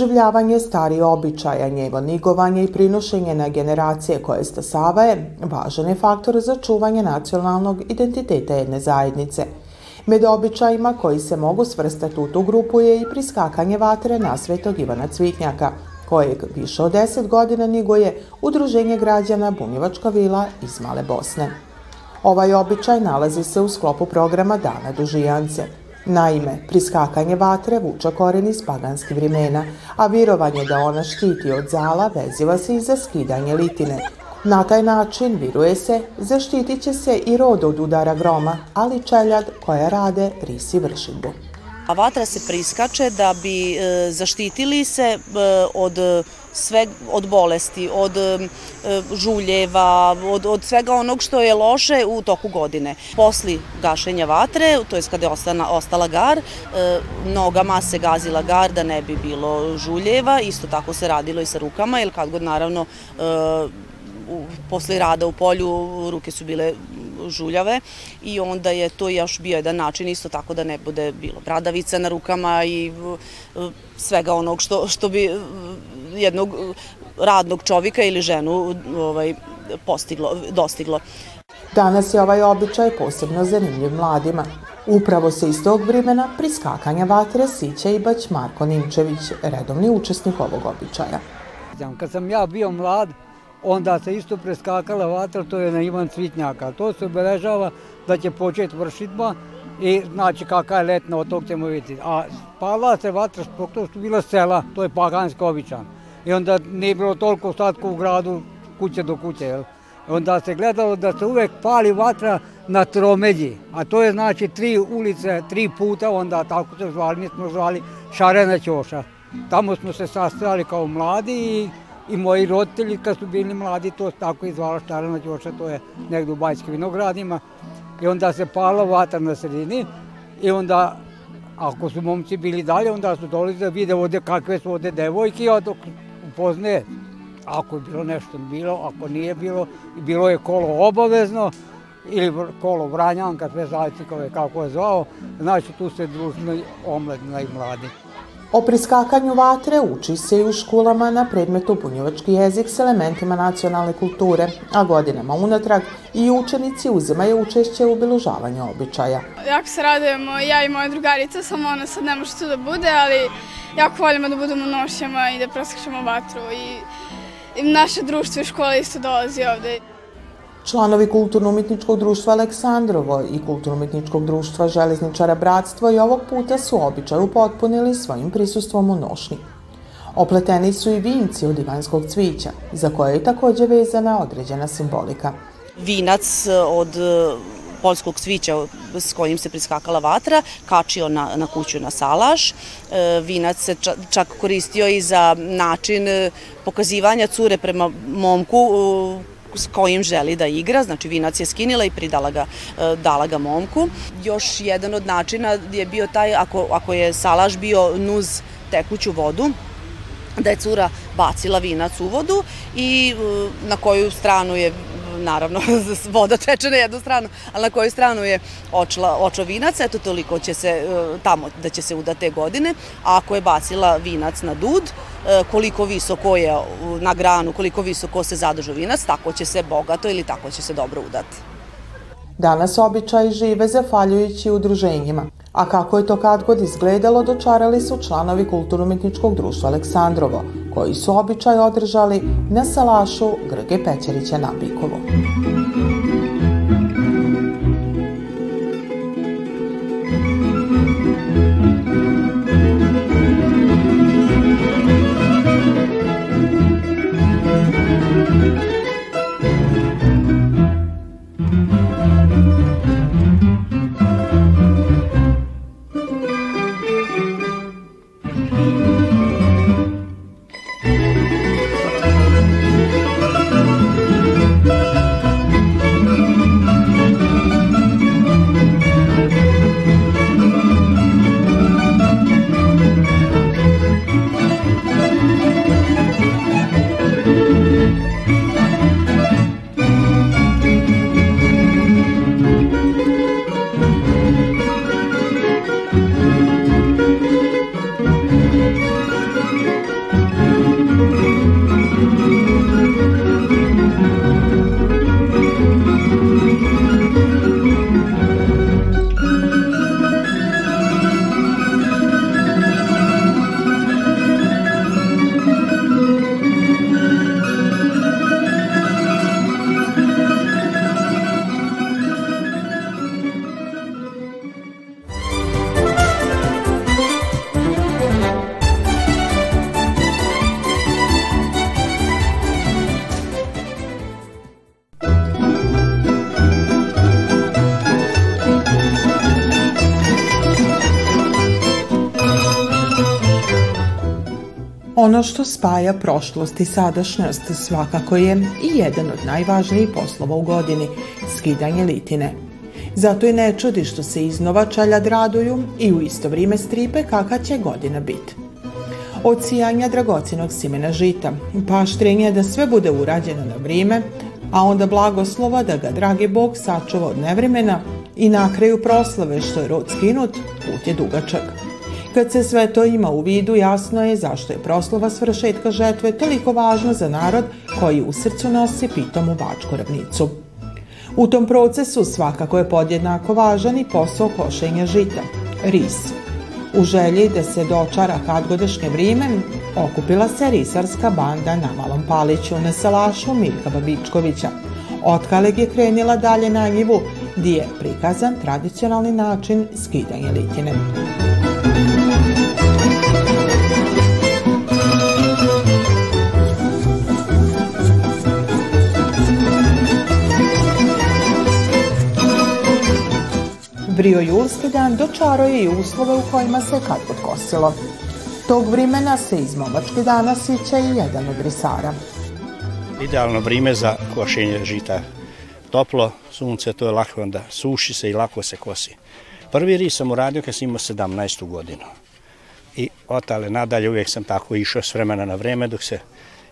Oživljavanje stari običaja, njevo nigovanje i prinošenje na generacije koje stasavaje važan je faktor za čuvanje nacionalnog identiteta jedne zajednice. Med običajima koji se mogu svrstati u tu grupu je i priskakanje vatre na svetog Ivana Cvitnjaka, kojeg više od deset godina niguje Udruženje građana Bunjevačka vila iz Male Bosne. Ovaj običaj nalazi se u sklopu programa Dana Dužijance – Naime, priskakanje vatre vuča koren iz paganskih vremena, a virovanje da ona štiti od zala veziva se i za skidanje litine. Na taj način, viruje se, zaštitit će se i rod od udara groma, ali čeljad koja rade risi vršidbu. A vatra se priskače da bi e, zaštitili se e, od sve od bolesti, od e, žuljeva, od, od svega onog što je loše u toku godine. Posli gašenja vatre, to je kada je ostana, ostala gar, e, nogama se gazila gar da ne bi bilo žuljeva, isto tako se radilo i sa rukama, jer kad god naravno e, posle rada u polju ruke su bile žuljave i onda je to još bio jedan način isto tako da ne bude bilo bradavica na rukama i svega onog što, što bi jednog radnog čovjeka ili ženu ovaj, postiglo, dostiglo. Danas je ovaj običaj posebno zanimljiv mladima. Upravo se iz tog vremena priskakanja vatre sića i bać Marko Nimčević, redovni učesnik ovog običaja. Kad sam ja bio mlad, onda se isto preskakala vatra, to je na Ivan Cvitnjaka. To se obeležava da će početi vršitba i znači kakva je letna, od tog ćemo vidjeti. A spala se vatra zbog to što bila sela, to je paganski običan. I onda nije bilo toliko ostatko u gradu, kuće do kuće. Jel? Onda se gledalo da se uvek pali vatra na tromelji, a to je znači tri ulice, tri puta, onda tako se zvali, mi smo zvali Šarena Ćoša. Tamo smo se sastajali kao mladi i i moji roditelji kad su bili mladi to tako izvala Štarana Ćoša, to je negdje u Bajskim vinogradima. I onda se pala vatra na sredini i onda ako su momci bili dalje, onda su dolazi da vide ovde kakve su ovde devojke i dok upozne ako je bilo nešto bilo, ako nije bilo, bilo je kolo obavezno ili kolo Vranjanka, sve zavisi kako je zvao, znači tu se družno omlad i mladi. O priskakanju vatre uči se i u školama na predmetu bunjevački jezik s elementima nacionalne kulture, a godinama unatrag i učenici uzimaju učešće u obilužavanju običaja. Jako se radujemo, ja i moja drugarica, samo ona sad ne može tu da bude, ali jako volimo da budemo nošćama i da preskačemo vatru i naše društvo i škola isto dolazi ovde. Članovi Kulturno-umetničkog društva Aleksandrovo i Kulturno-umetničkog društva Železničara Bratstvo i ovog puta su običaj upotpunili svojim prisustvom u nošnji. Opleteni su i vinci od ivanskog cvića, za koje je također vezana određena simbolika. Vinac e, od e, poljskog cvića s kojim se priskakala vatra, kačio na, na kuću na salaš. E, vinac se čak koristio i za način e, pokazivanja cure prema momku s kojim želi da igra, znači vinac je skinila i pridala ga, e, dala ga momku. Još jedan od načina je bio taj, ako, ako je salaš bio nuz tekuću vodu, da je cura bacila vinac u vodu i e, na koju stranu je naravno, voda teče na jednu stranu, ali na koju stranu je očla, očo vinac, eto toliko će se e, tamo da će se udati godine, a ako je bacila vinac na dud, E, koliko visoko je na granu, koliko visoko se zadržu vinac, tako će se bogato ili tako će se dobro udati. Danas običaj žive zafaljujući udruženjima. A kako je to kad god izgledalo, dočarali su članovi Kulturno-umetničkog društva Aleksandrovo, koji su običaj održali na salašu Grge Pećerića na Bikovu. Ono što spaja prošlost i sadašnjost svakako je i jedan od najvažnijih poslova u godini, skidanje litine. Zato i ne čudi što se iznova čaljad raduju i u isto vrijeme stripe kakva će godina biti. Od sijanja dragocinog simena žita, paštrenje da sve bude urađeno na vrijeme, a onda blagoslova da ga dragi Bog sačuva od nevremena i na kraju proslave što je rod skinut, put je dugačak. Kad se sve to ima u vidu, jasno je zašto je proslova svršetka žetve toliko važna za narod koji u srcu nosi pitomu bačku ravnicu. U tom procesu svakako je podjednako važan i posao košenja žita, ris. U želji da se dočara kadgodešnje vrijeme, okupila se risarska banda na Malom Paliću na salašu Milka Babičkovića. Otkaleg je krenila dalje na njivu, gdje je prikazan tradicionalni način skidanja litine. Brio julski dan dočaro je i uslove u kojima se kad podkosilo. Tog vremena se iz momačke dana sića i jedan od risara. Idealno vrijeme za košenje žita. Toplo, sunce, to je lako onda suši se i lako se kosi. Prvi ris sam uradio kad sam imao 17. godinu. I otale nadalje uvijek sam tako išao s vremena na vreme dok se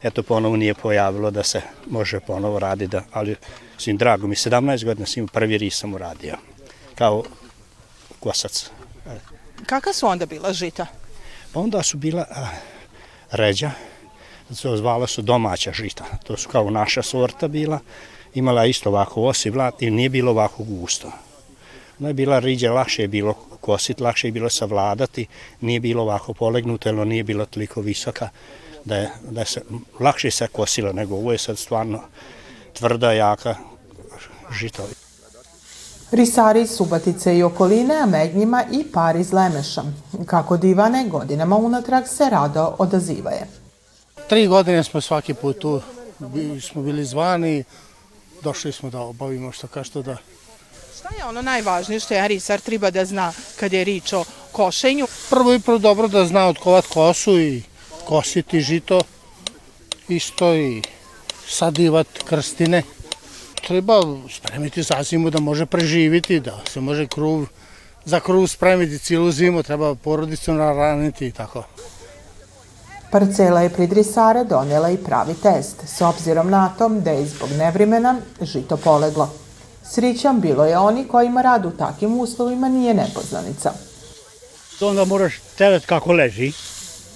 eto ponovo nije pojavilo da se može ponovo raditi. Ali svim drago mi, 17 godina sam imao prvi ris sam uradio kao kosac. Kaka su onda bila žita? Pa onda su bila a, ređa, to zvala su domaća žita. To su kao naša sorta bila. Imala isto ovako osi vlat i nije bilo ovako gusto. Ono je bila riđa, lakše je bilo kositi, lakše je bilo savladati, nije bilo ovako polegnuto, jer nije bilo toliko visoka da je, da je se, lakše se kosilo nego ovo je sad stvarno tvrda, jaka žita. Risari iz Subatice i okoline, a med njima i par iz Lemeša. Kako divane, godinama unatrag se rado odazivaje. Tri godine smo svaki put tu, smo bili zvani, došli smo da obavimo što kao što da... Šta je ono najvažnije što je risar treba da zna kad je rič o košenju? Prvo i prvo dobro da zna odkovat kosu i kositi žito, isto i sadivat krstine treba spremiti za zimu da može preživiti, da se može kruv, za kruv spremiti cijelu zimu, treba porodicu naraniti i tako. Parcela je pridrisare donijela i pravi test, s obzirom na tom da je zbog nevrimena žito poleglo. Srićan bilo je oni kojima rad u takvim uslovima nije nepoznanica. Onda moraš teret kako leži,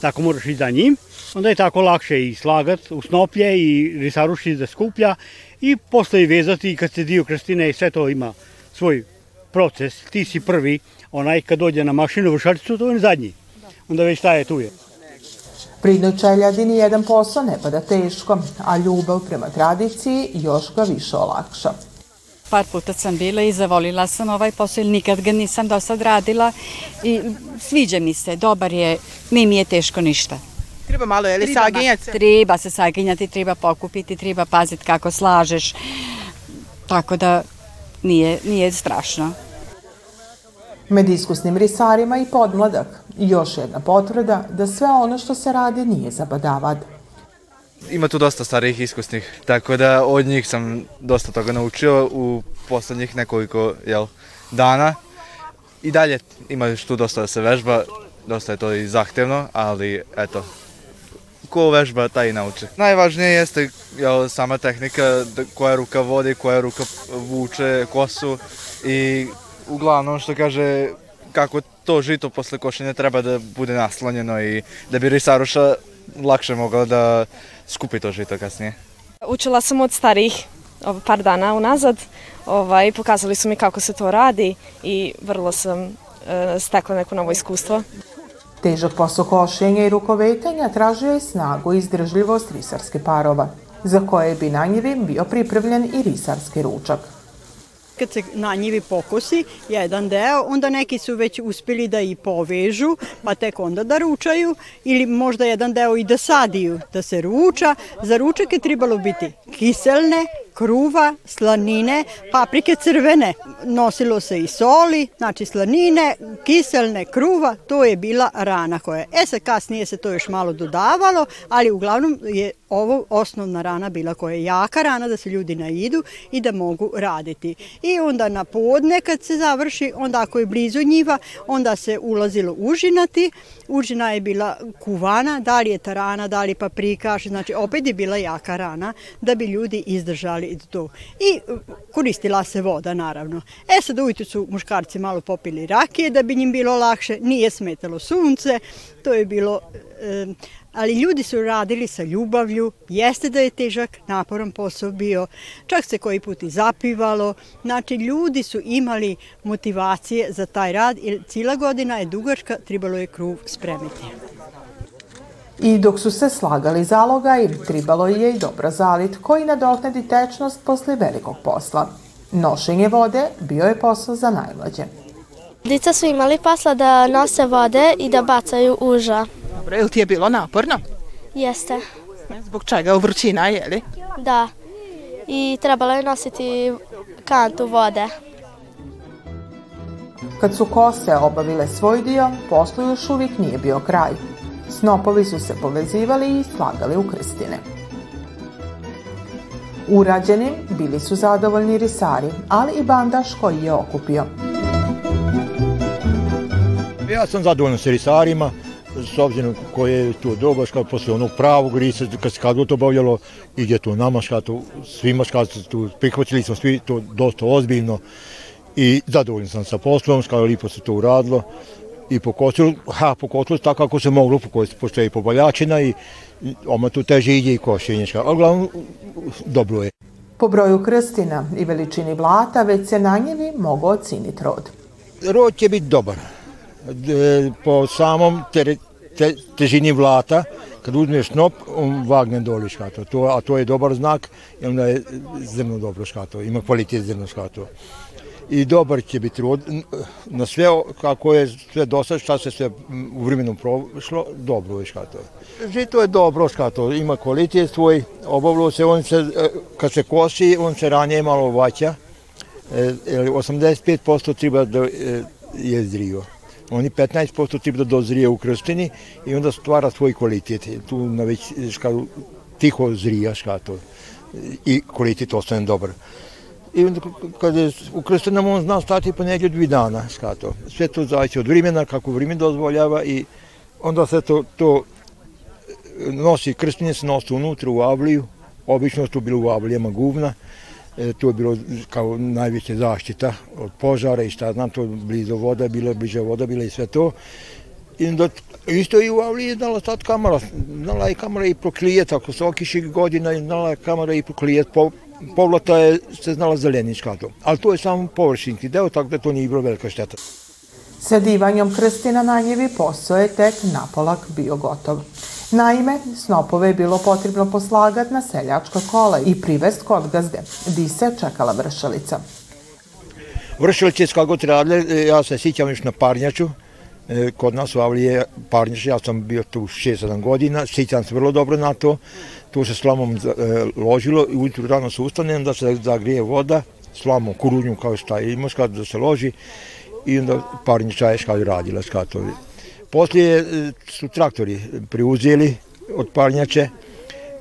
tako moraš i za njim, onda je tako lakše i slagat u snoplje i risaruši da skuplja i posle i vezati kad se dio krstine i sve to ima svoj proces. Ti si prvi, onaj kad dođe na mašinu vršaricu, to je zadnji. Onda već šta je tu je. Pridnoj čeljadini jedan posao ne pada teško, a ljubav prema tradiciji još ga više olakša. Par puta sam bila i zavolila sam ovaj posao, nikad ga nisam do sad radila i sviđa mi se, dobar je, ne mi je teško ništa. Treba malo, je li saginjati? Treba se saginjati, treba pokupiti, treba paziti kako slažeš. Tako da nije, nije strašno. Med iskusnim risarima i podmladak. Još jedna potvrda da sve ono što se radi nije zabadavad. Ima tu dosta starih iskusnih, tako da od njih sam dosta toga naučio u poslednjih nekoliko jel, dana. I dalje ima tu dosta da se vežba, dosta je to i zahtevno, ali eto, ko vežba, taj i nauče. Najvažnije jeste jel, sama tehnika, koja ruka vodi, koja ruka vuče kosu i uglavnom što kaže kako to žito posle košenja treba da bude naslonjeno i da bi risaruša lakše mogla da skupi to žito kasnije. Učila sam od starih par dana unazad, ovaj, pokazali su mi kako se to radi i vrlo sam e, stekla neko novo iskustvo. Težak posao košenja i rukovetanja tražio je snagu i izdržljivost risarske parova, za koje bi na njivim bio pripravljen i risarski ručak. Kad se na njivi pokosi jedan deo, onda neki su već uspjeli da i povežu, pa tek onda da ručaju, ili možda jedan deo i da sadiju, da se ruča. Za ručak je trebalo biti kiselne, kruva, slanine, paprike crvene. Nosilo se i soli, znači slanine, kiselne, kruva, to je bila rana koja. E sad kasnije se to još malo dodavalo, ali uglavnom je ovo osnovna rana bila koja je jaka rana da se ljudi naidu i da mogu raditi. I onda na podne kad se završi, onda ako je blizu njiva, onda se ulazilo užinati. Užina je bila kuvana, da li je tarana, da li paprikaš, znači opet je bila jaka rana da bi ljudi izdržali to. I e, koristila se voda naravno. E sad ujutru su muškarci malo popili rakije da bi njim bilo lakše, nije smetalo sunce, to je bilo... E, ali ljudi su radili sa ljubavlju, jeste da je težak, naporan posao bio, čak se koji put i zapivalo, znači ljudi su imali motivacije za taj rad, jer cijela godina je dugačka, trebalo je kruv spremiti. I dok su se slagali zalogaj, tribalo je i dobra zalit koji nadoknadi tečnost posle velikog posla. Nošenje vode bio je posao za najmlađe. Dica su imali posla da nose vode i da bacaju uža. Dobro, je li ti je bilo naporno? Jeste. Zbog čega? U vrućina, je li? Da. I trebalo je nositi kantu vode. Kad su kose obavile svoj dio, poslu još uvijek nije bio kraj. Snopovi su se povezivali i slagali u krstine. Urađenim bili su zadovoljni risari, ali i bandaš koji je okupio. Ja sam zadovoljan s risarima, s obzirom koje je to dobro, škada posle onog pravog risa, kad se kad to obavljalo, ide to nama škato, svima škada tu prihvatili smo svi to dosta ozbiljno i zadovoljan sam sa poslom, škada lipo se to uradilo i pokosilo, ha, pokosilo tako kako se moglo, pokosilo, pošto je i pobaljačina i oma tu teže ide i košenje, ali uglavnom dobro je. Po broju krstina i veličini vlata već se na njevi mogu ociniti rod. Rod će biti dobar. Po samom te, te, težini vlata, kad uzmeš snop, on vagne doli škato. To, a to je dobar znak, i onda je zrno dobro škato, ima kvalitet zrno škato i dobar će biti rod. Na sve kako je sve dosad, šta se sve u vremenu prošlo, dobro je škato. Žito znači, je dobro škato, ima kvalitet svoj, obavilo se, on se, e, kad se kosi, on se ranije malo vaća, e, 85% treba da e, je zrio. Oni 15% treba da dozrije u krstini i onda stvara svoj kvalitet. Tu na već škato, tiho zrija škato i kvalitet ostane dobar. I onda kad je u krstenama on zna stati po negdje dvi dana, skato. Sve to zavisi od vremena, kako vrijeme dozvoljava i onda se to, to e, nosi, krstenje se nosi unutra u avliju, obično to bilo u avlijama guvna, e, to je bilo kao najveća zaštita od požara i šta znam, to blizu voda, bila bliže voda, bila i sve to. I onda isto i u avliji je znala stati kamera, znala je kamera i proklijet, ako se okiši godina, znala je kamera i proklijet, po, povlata je se znala zelenička to. Ali to je samo površinski deo, tako da to nije bilo velika šteta. Sedivanjom krstina na njevi posao je tek napolak bio gotov. Naime, snopove je bilo potrebno poslagat na seljačka kola i privest kod gazde, di se čekala vršalica. Vršalice s kako radile, ja se sjećam još na parnjaču, e, kod nas u Avlije parnjač, ja sam bio tu 6-7 godina, sjećam se vrlo dobro na to, tu se slamom e, ložilo i ujutru rano se ustane, da se zagrije voda, slamom, kurunju kao šta je imaš, kada da se loži i onda parnje čaje škali radila skatovi. Poslije e, su traktori priuzeli od parnjače,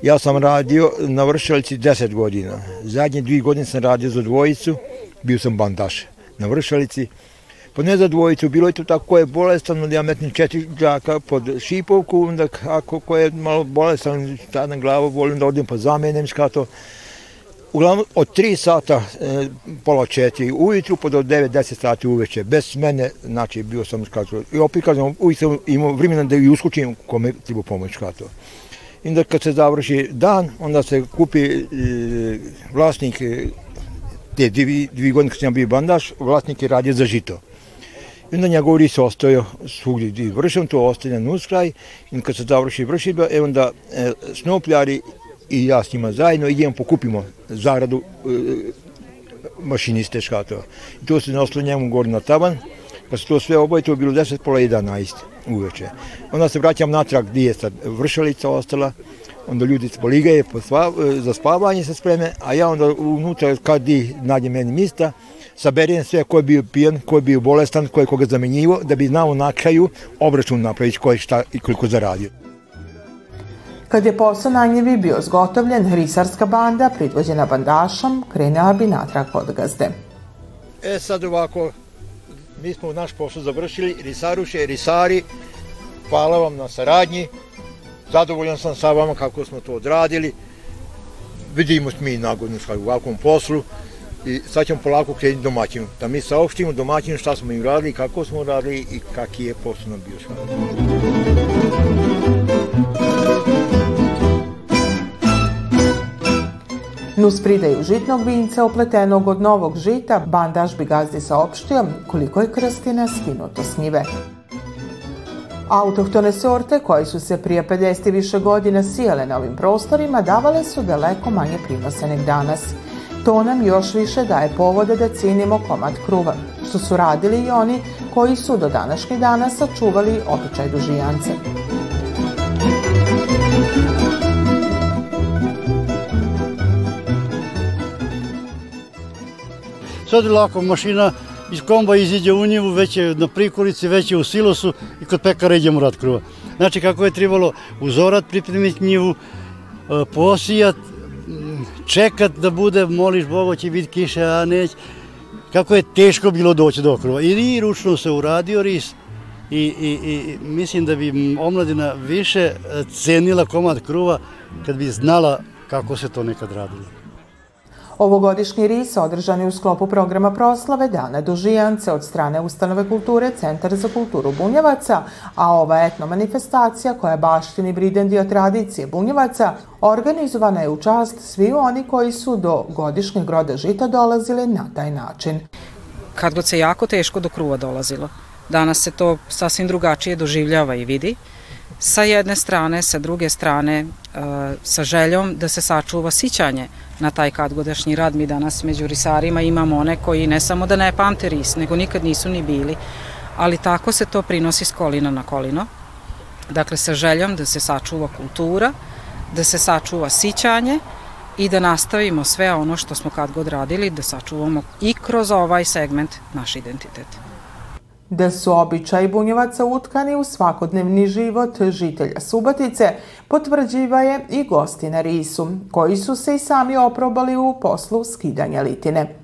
ja sam radio na vršalici 10 godina. Zadnje dvije godine sam radio za dvojicu, bio sam bandaš na vršalici, Pa ne za dvojicu, bilo je to tako ko je bolestan, onda ja metnim četiri džaka pod šipovku, onda ako ko je malo bolestan, tada glavu, volim da odim pa zamenim skato. Uglavnom, od tri sata, e, pola četiri ujutru, pa do 9-10 sati uveče, bez mene, znači, bio sam skato. I opet kažem, uvijek sam imao vremena da i uskučim kome treba pomoć skato. I onda kad se završi dan, onda se kupi e, vlasnik e, te dvi, dvi godine kad sam bio bandaš, vlasnik je radio za žito. I onda njegov ris ostaje svugdje gdje vršim, to ostaje na uskraj. I kad se završi vršitba, e onda e, snopljari i ja s njima zajedno idemo pokupimo zaradu e, mašiniste škatova. I to se naslo njemu gore na taban. Kad pa se to sve oboje, to je bilo 10 pola 11 uveče. Onda se vraćam natrag gdje je sad vršalica ostala, onda ljudi poligaje za spavanje se spreme, a ja onda unutra kad di nađe meni mista, saberem sve ko je bio pijan, ko je bio bolestan, ko je koga zamenjivo, da bi znao na kraju obračun napraviti ko je šta i koliko zaradio. Kad je posao na njevi bio zgotovljen, risarska banda, pridvođena bandašom, krenula bi natrag od gazde. E sad ovako, mi smo naš posao završili, risaruše, risari, hvala vam na saradnji, zadovoljan sam sa vama kako smo to odradili, vidimo mi nagodno u ovakvom poslu i sad ćemo polako krenuti domaćinu, da mi saopštimo domaćinu šta smo im radili, kako smo radili i kaki je posao bio bio Nus pridaju žitnog vinca opletenog od novog žita, bandaž bi gazdi saopštio koliko je krstina skinuto s njive. Autohtone sorte koje su se prije 50 i više godina sijale na ovim prostorima davale su daleko manje prinose nek danas. To nam još više daje povode da cinimo komad kruva, što su radili i oni koji su do današnjih dana sačuvali običaj dužijance. Sad je lako mašina iz komba iziđe u njivu, već je na prikolici, već je u silosu i kod pekara idemo rad kruva. Znači kako je trebalo uzorat, pripremiti njivu, e, posijat, čekat da bude, moliš Boga će biti kiše, a neć. Kako je teško bilo doći do kruva. I ručno se uradio ris i, i, i mislim da bi omladina više e, cenila komad kruva kad bi znala kako se to nekad radilo. Ovogodišnji ris održan je u sklopu programa proslave Dana Dužijance od strane Ustanove kulture Centar za kulturu Bunjevaca, a ova etnomanifestacija koja baštini briden dio tradicije Bunjevaca organizovana je u čast svi oni koji su do godišnjeg roda žita dolazili na taj način. Kad god se jako teško do kruva dolazilo, danas se to sasvim drugačije doživljava i vidi. Sa jedne strane, sa druge strane, e, sa željom da se sačuva sićanje na taj kadgodašnji rad. Mi danas među risarima imamo one koji ne samo da ne pamte ris, nego nikad nisu ni bili, ali tako se to prinosi s kolina na kolino. Dakle, sa željom da se sačuva kultura, da se sačuva sićanje i da nastavimo sve ono što smo kad god radili, da sačuvamo i kroz ovaj segment naš identitet. Da su običaj bunjevaca utkani u svakodnevni život žitelja Subatice, potvrđiva je i gosti na Risu, koji su se i sami oprobali u poslu skidanja litine.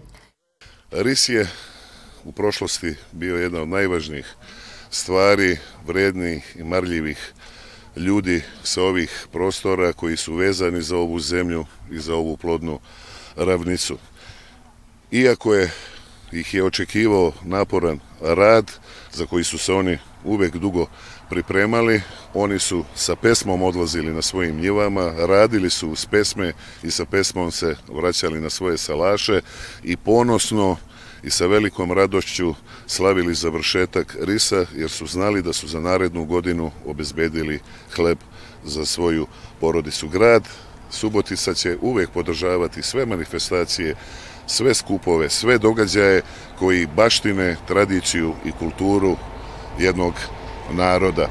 Ris je u prošlosti bio jedna od najvažnijih stvari, vrednih i marljivih ljudi sa ovih prostora koji su vezani za ovu zemlju i za ovu plodnu ravnicu. Iako je ih je očekivao naporan rad za koji su se oni uvek dugo pripremali. Oni su sa pesmom odlazili na svojim njivama, radili su s pesme i sa pesmom se vraćali na svoje salaše i ponosno i sa velikom radošću slavili završetak risa jer su znali da su za narednu godinu obezbedili hleb za svoju porodicu. Grad Subotica će uvek podržavati sve manifestacije sve skupove, sve događaje koji baštine tradiciju i kulturu jednog naroda.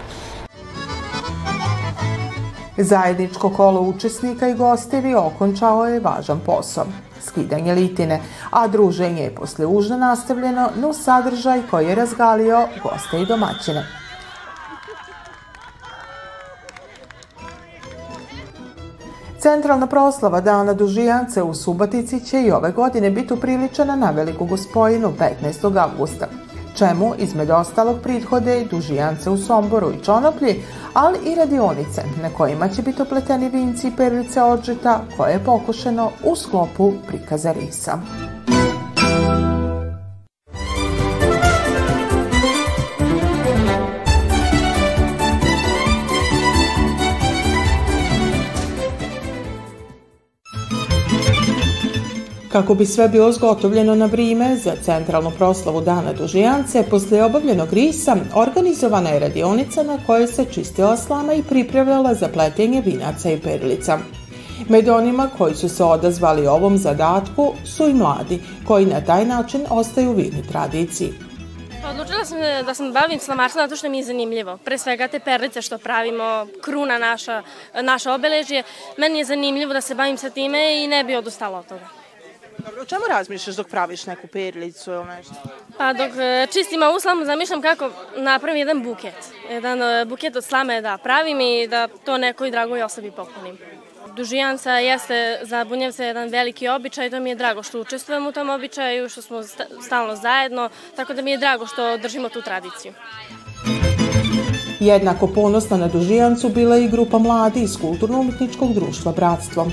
Zajedničko kolo učesnika i gostevi okončao je važan posao, skidanje litine, a druženje je posle užna nastavljeno no sadržaj koji je razgalio goste i domaćine. Centralna proslava Dana Dužijance u Subatici će i ove godine biti upriličena na Veliku gospojinu 15. augusta, čemu izmed ostalog prithode i Dužijance u Somboru i Čonoplji, ali i radionice na kojima će biti opleteni vinci i perlice odžita koje je pokušeno u sklopu prikaza risa. Kako bi sve bilo zgotovljeno na vrijeme za centralnu proslavu Dana Dužijance, posle obavljenog risa organizovana je radionica na kojoj se čistila slama i pripravljala za pletenje vinaca i perlica. Med onima koji su se odazvali ovom zadatku su i mladi, koji na taj način ostaju vidni tradiciji. Odlučila sam da sam bavim slamarstvom zato što mi je zanimljivo. Pre svega te perlice što pravimo, kruna naša, naša obeležje. Meni je zanimljivo da se bavim sa time i ne bi odustala od toga. Dobro, o čemu razmišljaš dok praviš neku perlicu ili nešto? Pa dok e, čistim ovu slamu, zamišljam kako napravim jedan buket. Jedan e, buket od slame da pravim i da to nekoj dragoj osobi poklonim. Dužijanca jeste za Bunjevce jedan veliki običaj, to mi je drago što učestvujem u tom običaju, što smo stalno zajedno, tako da mi je drago što držimo tu tradiciju. Jednako ponosna na Dužijancu bila i grupa mladi iz Kulturno-umetničkog društva Bratstvo.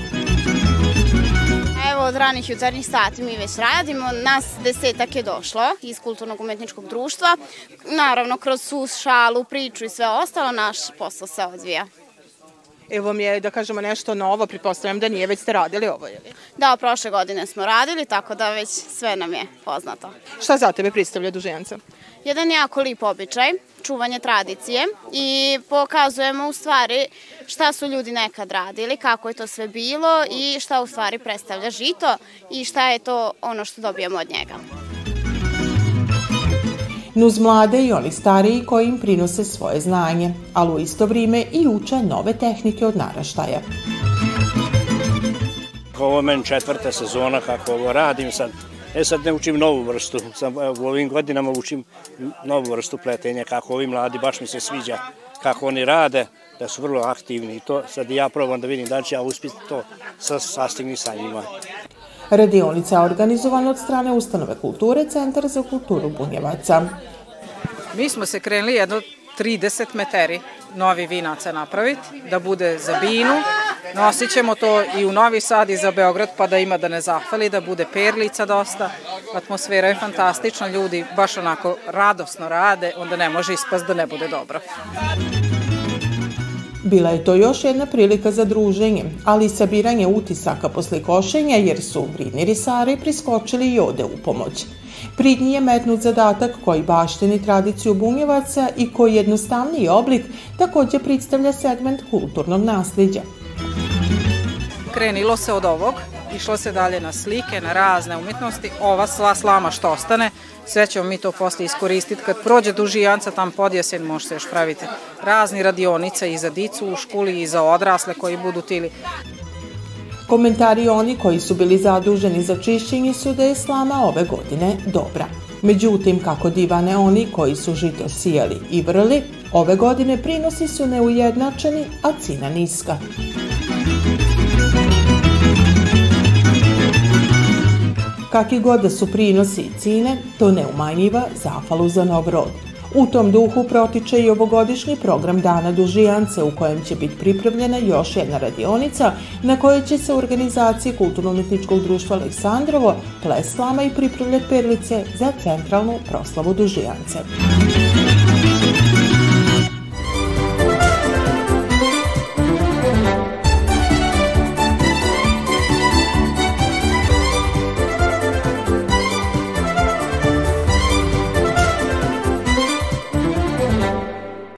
Od ranih jutarnjih sati mi već radimo. Nas desetak je došlo iz Kulturnog umetničkog društva. Naravno, kroz sus, šalu, priču i sve ostalo, naš posao se odvija. Evo mi je, da kažemo, nešto novo, pretpostavljam da nije, već ste radili ovo, je li? Da, prošle godine smo radili, tako da već sve nam je poznato. Šta za tebe predstavlja Dužijanca? Jedan jako lip običaj, čuvanje tradicije i pokazujemo u stvari šta su ljudi nekad radili, kako je to sve bilo i šta u stvari predstavlja žito i šta je to ono što dobijemo od njega. Nuz mlade i oni stariji koji im prinose svoje znanje, ali u isto vrijeme i uče nove tehnike od naraštaja. Ovo je meni četvrta sezona kako ovo radim sad. E sad ne učim novu vrstu, sam, u ovim godinama učim novu vrstu pletenja, kako ovi mladi, baš mi se sviđa kako oni rade, da su vrlo aktivni i to sad ja probam da vidim da će ja uspjeti to sa sastigni sa njima. Radionica je organizovana od strane Ustanove kulture Centar za kulturu Bunjevaca. Mi smo se krenuli jedno 30 meteri novi vinaca napraviti, da bude za binu. Nosit ćemo to i u Novi Sad i za Beograd, pa da ima da ne zahvali, da bude perlica dosta. Atmosfera je fantastična, ljudi baš onako radosno rade, onda ne može ispast da ne bude dobro. Bila je to još jedna prilika za druženje, ali i sabiranje utisaka posle košenja jer su vridni risari priskočili i ode u pomoć. Pridnji je metnut zadatak koji bašteni tradiciju bunjevaca i koji jednostavniji oblik također predstavlja segment kulturnog nasljeđa. Krenilo se od ovog, išlo se dalje na slike, na razne umjetnosti. Ova sva slama što ostane, sve ćemo mi to posle iskoristiti. Kad prođe duži janca tam podjesen, može se još praviti razni radionice i za dicu u školi i za odrasle koji budu tili. Komentari oni koji su bili zaduženi za čišćenje su da je slama ove godine dobra. Međutim, kako divane oni koji su žito sijali i vrli, ove godine prinosi su neujednačeni, a cina niska. Kaki god da su prinosi i cine, to ne umanjiva zafalu za nov rod. U tom duhu protiče i ovogodišnji program Dana Dužijance u kojem će biti pripremljena još jedna radionica na kojoj će se u organizaciji Kulturno-umetničkog društva Aleksandrovo ples slama i pripravljati perlice za centralnu proslavu Dužijance.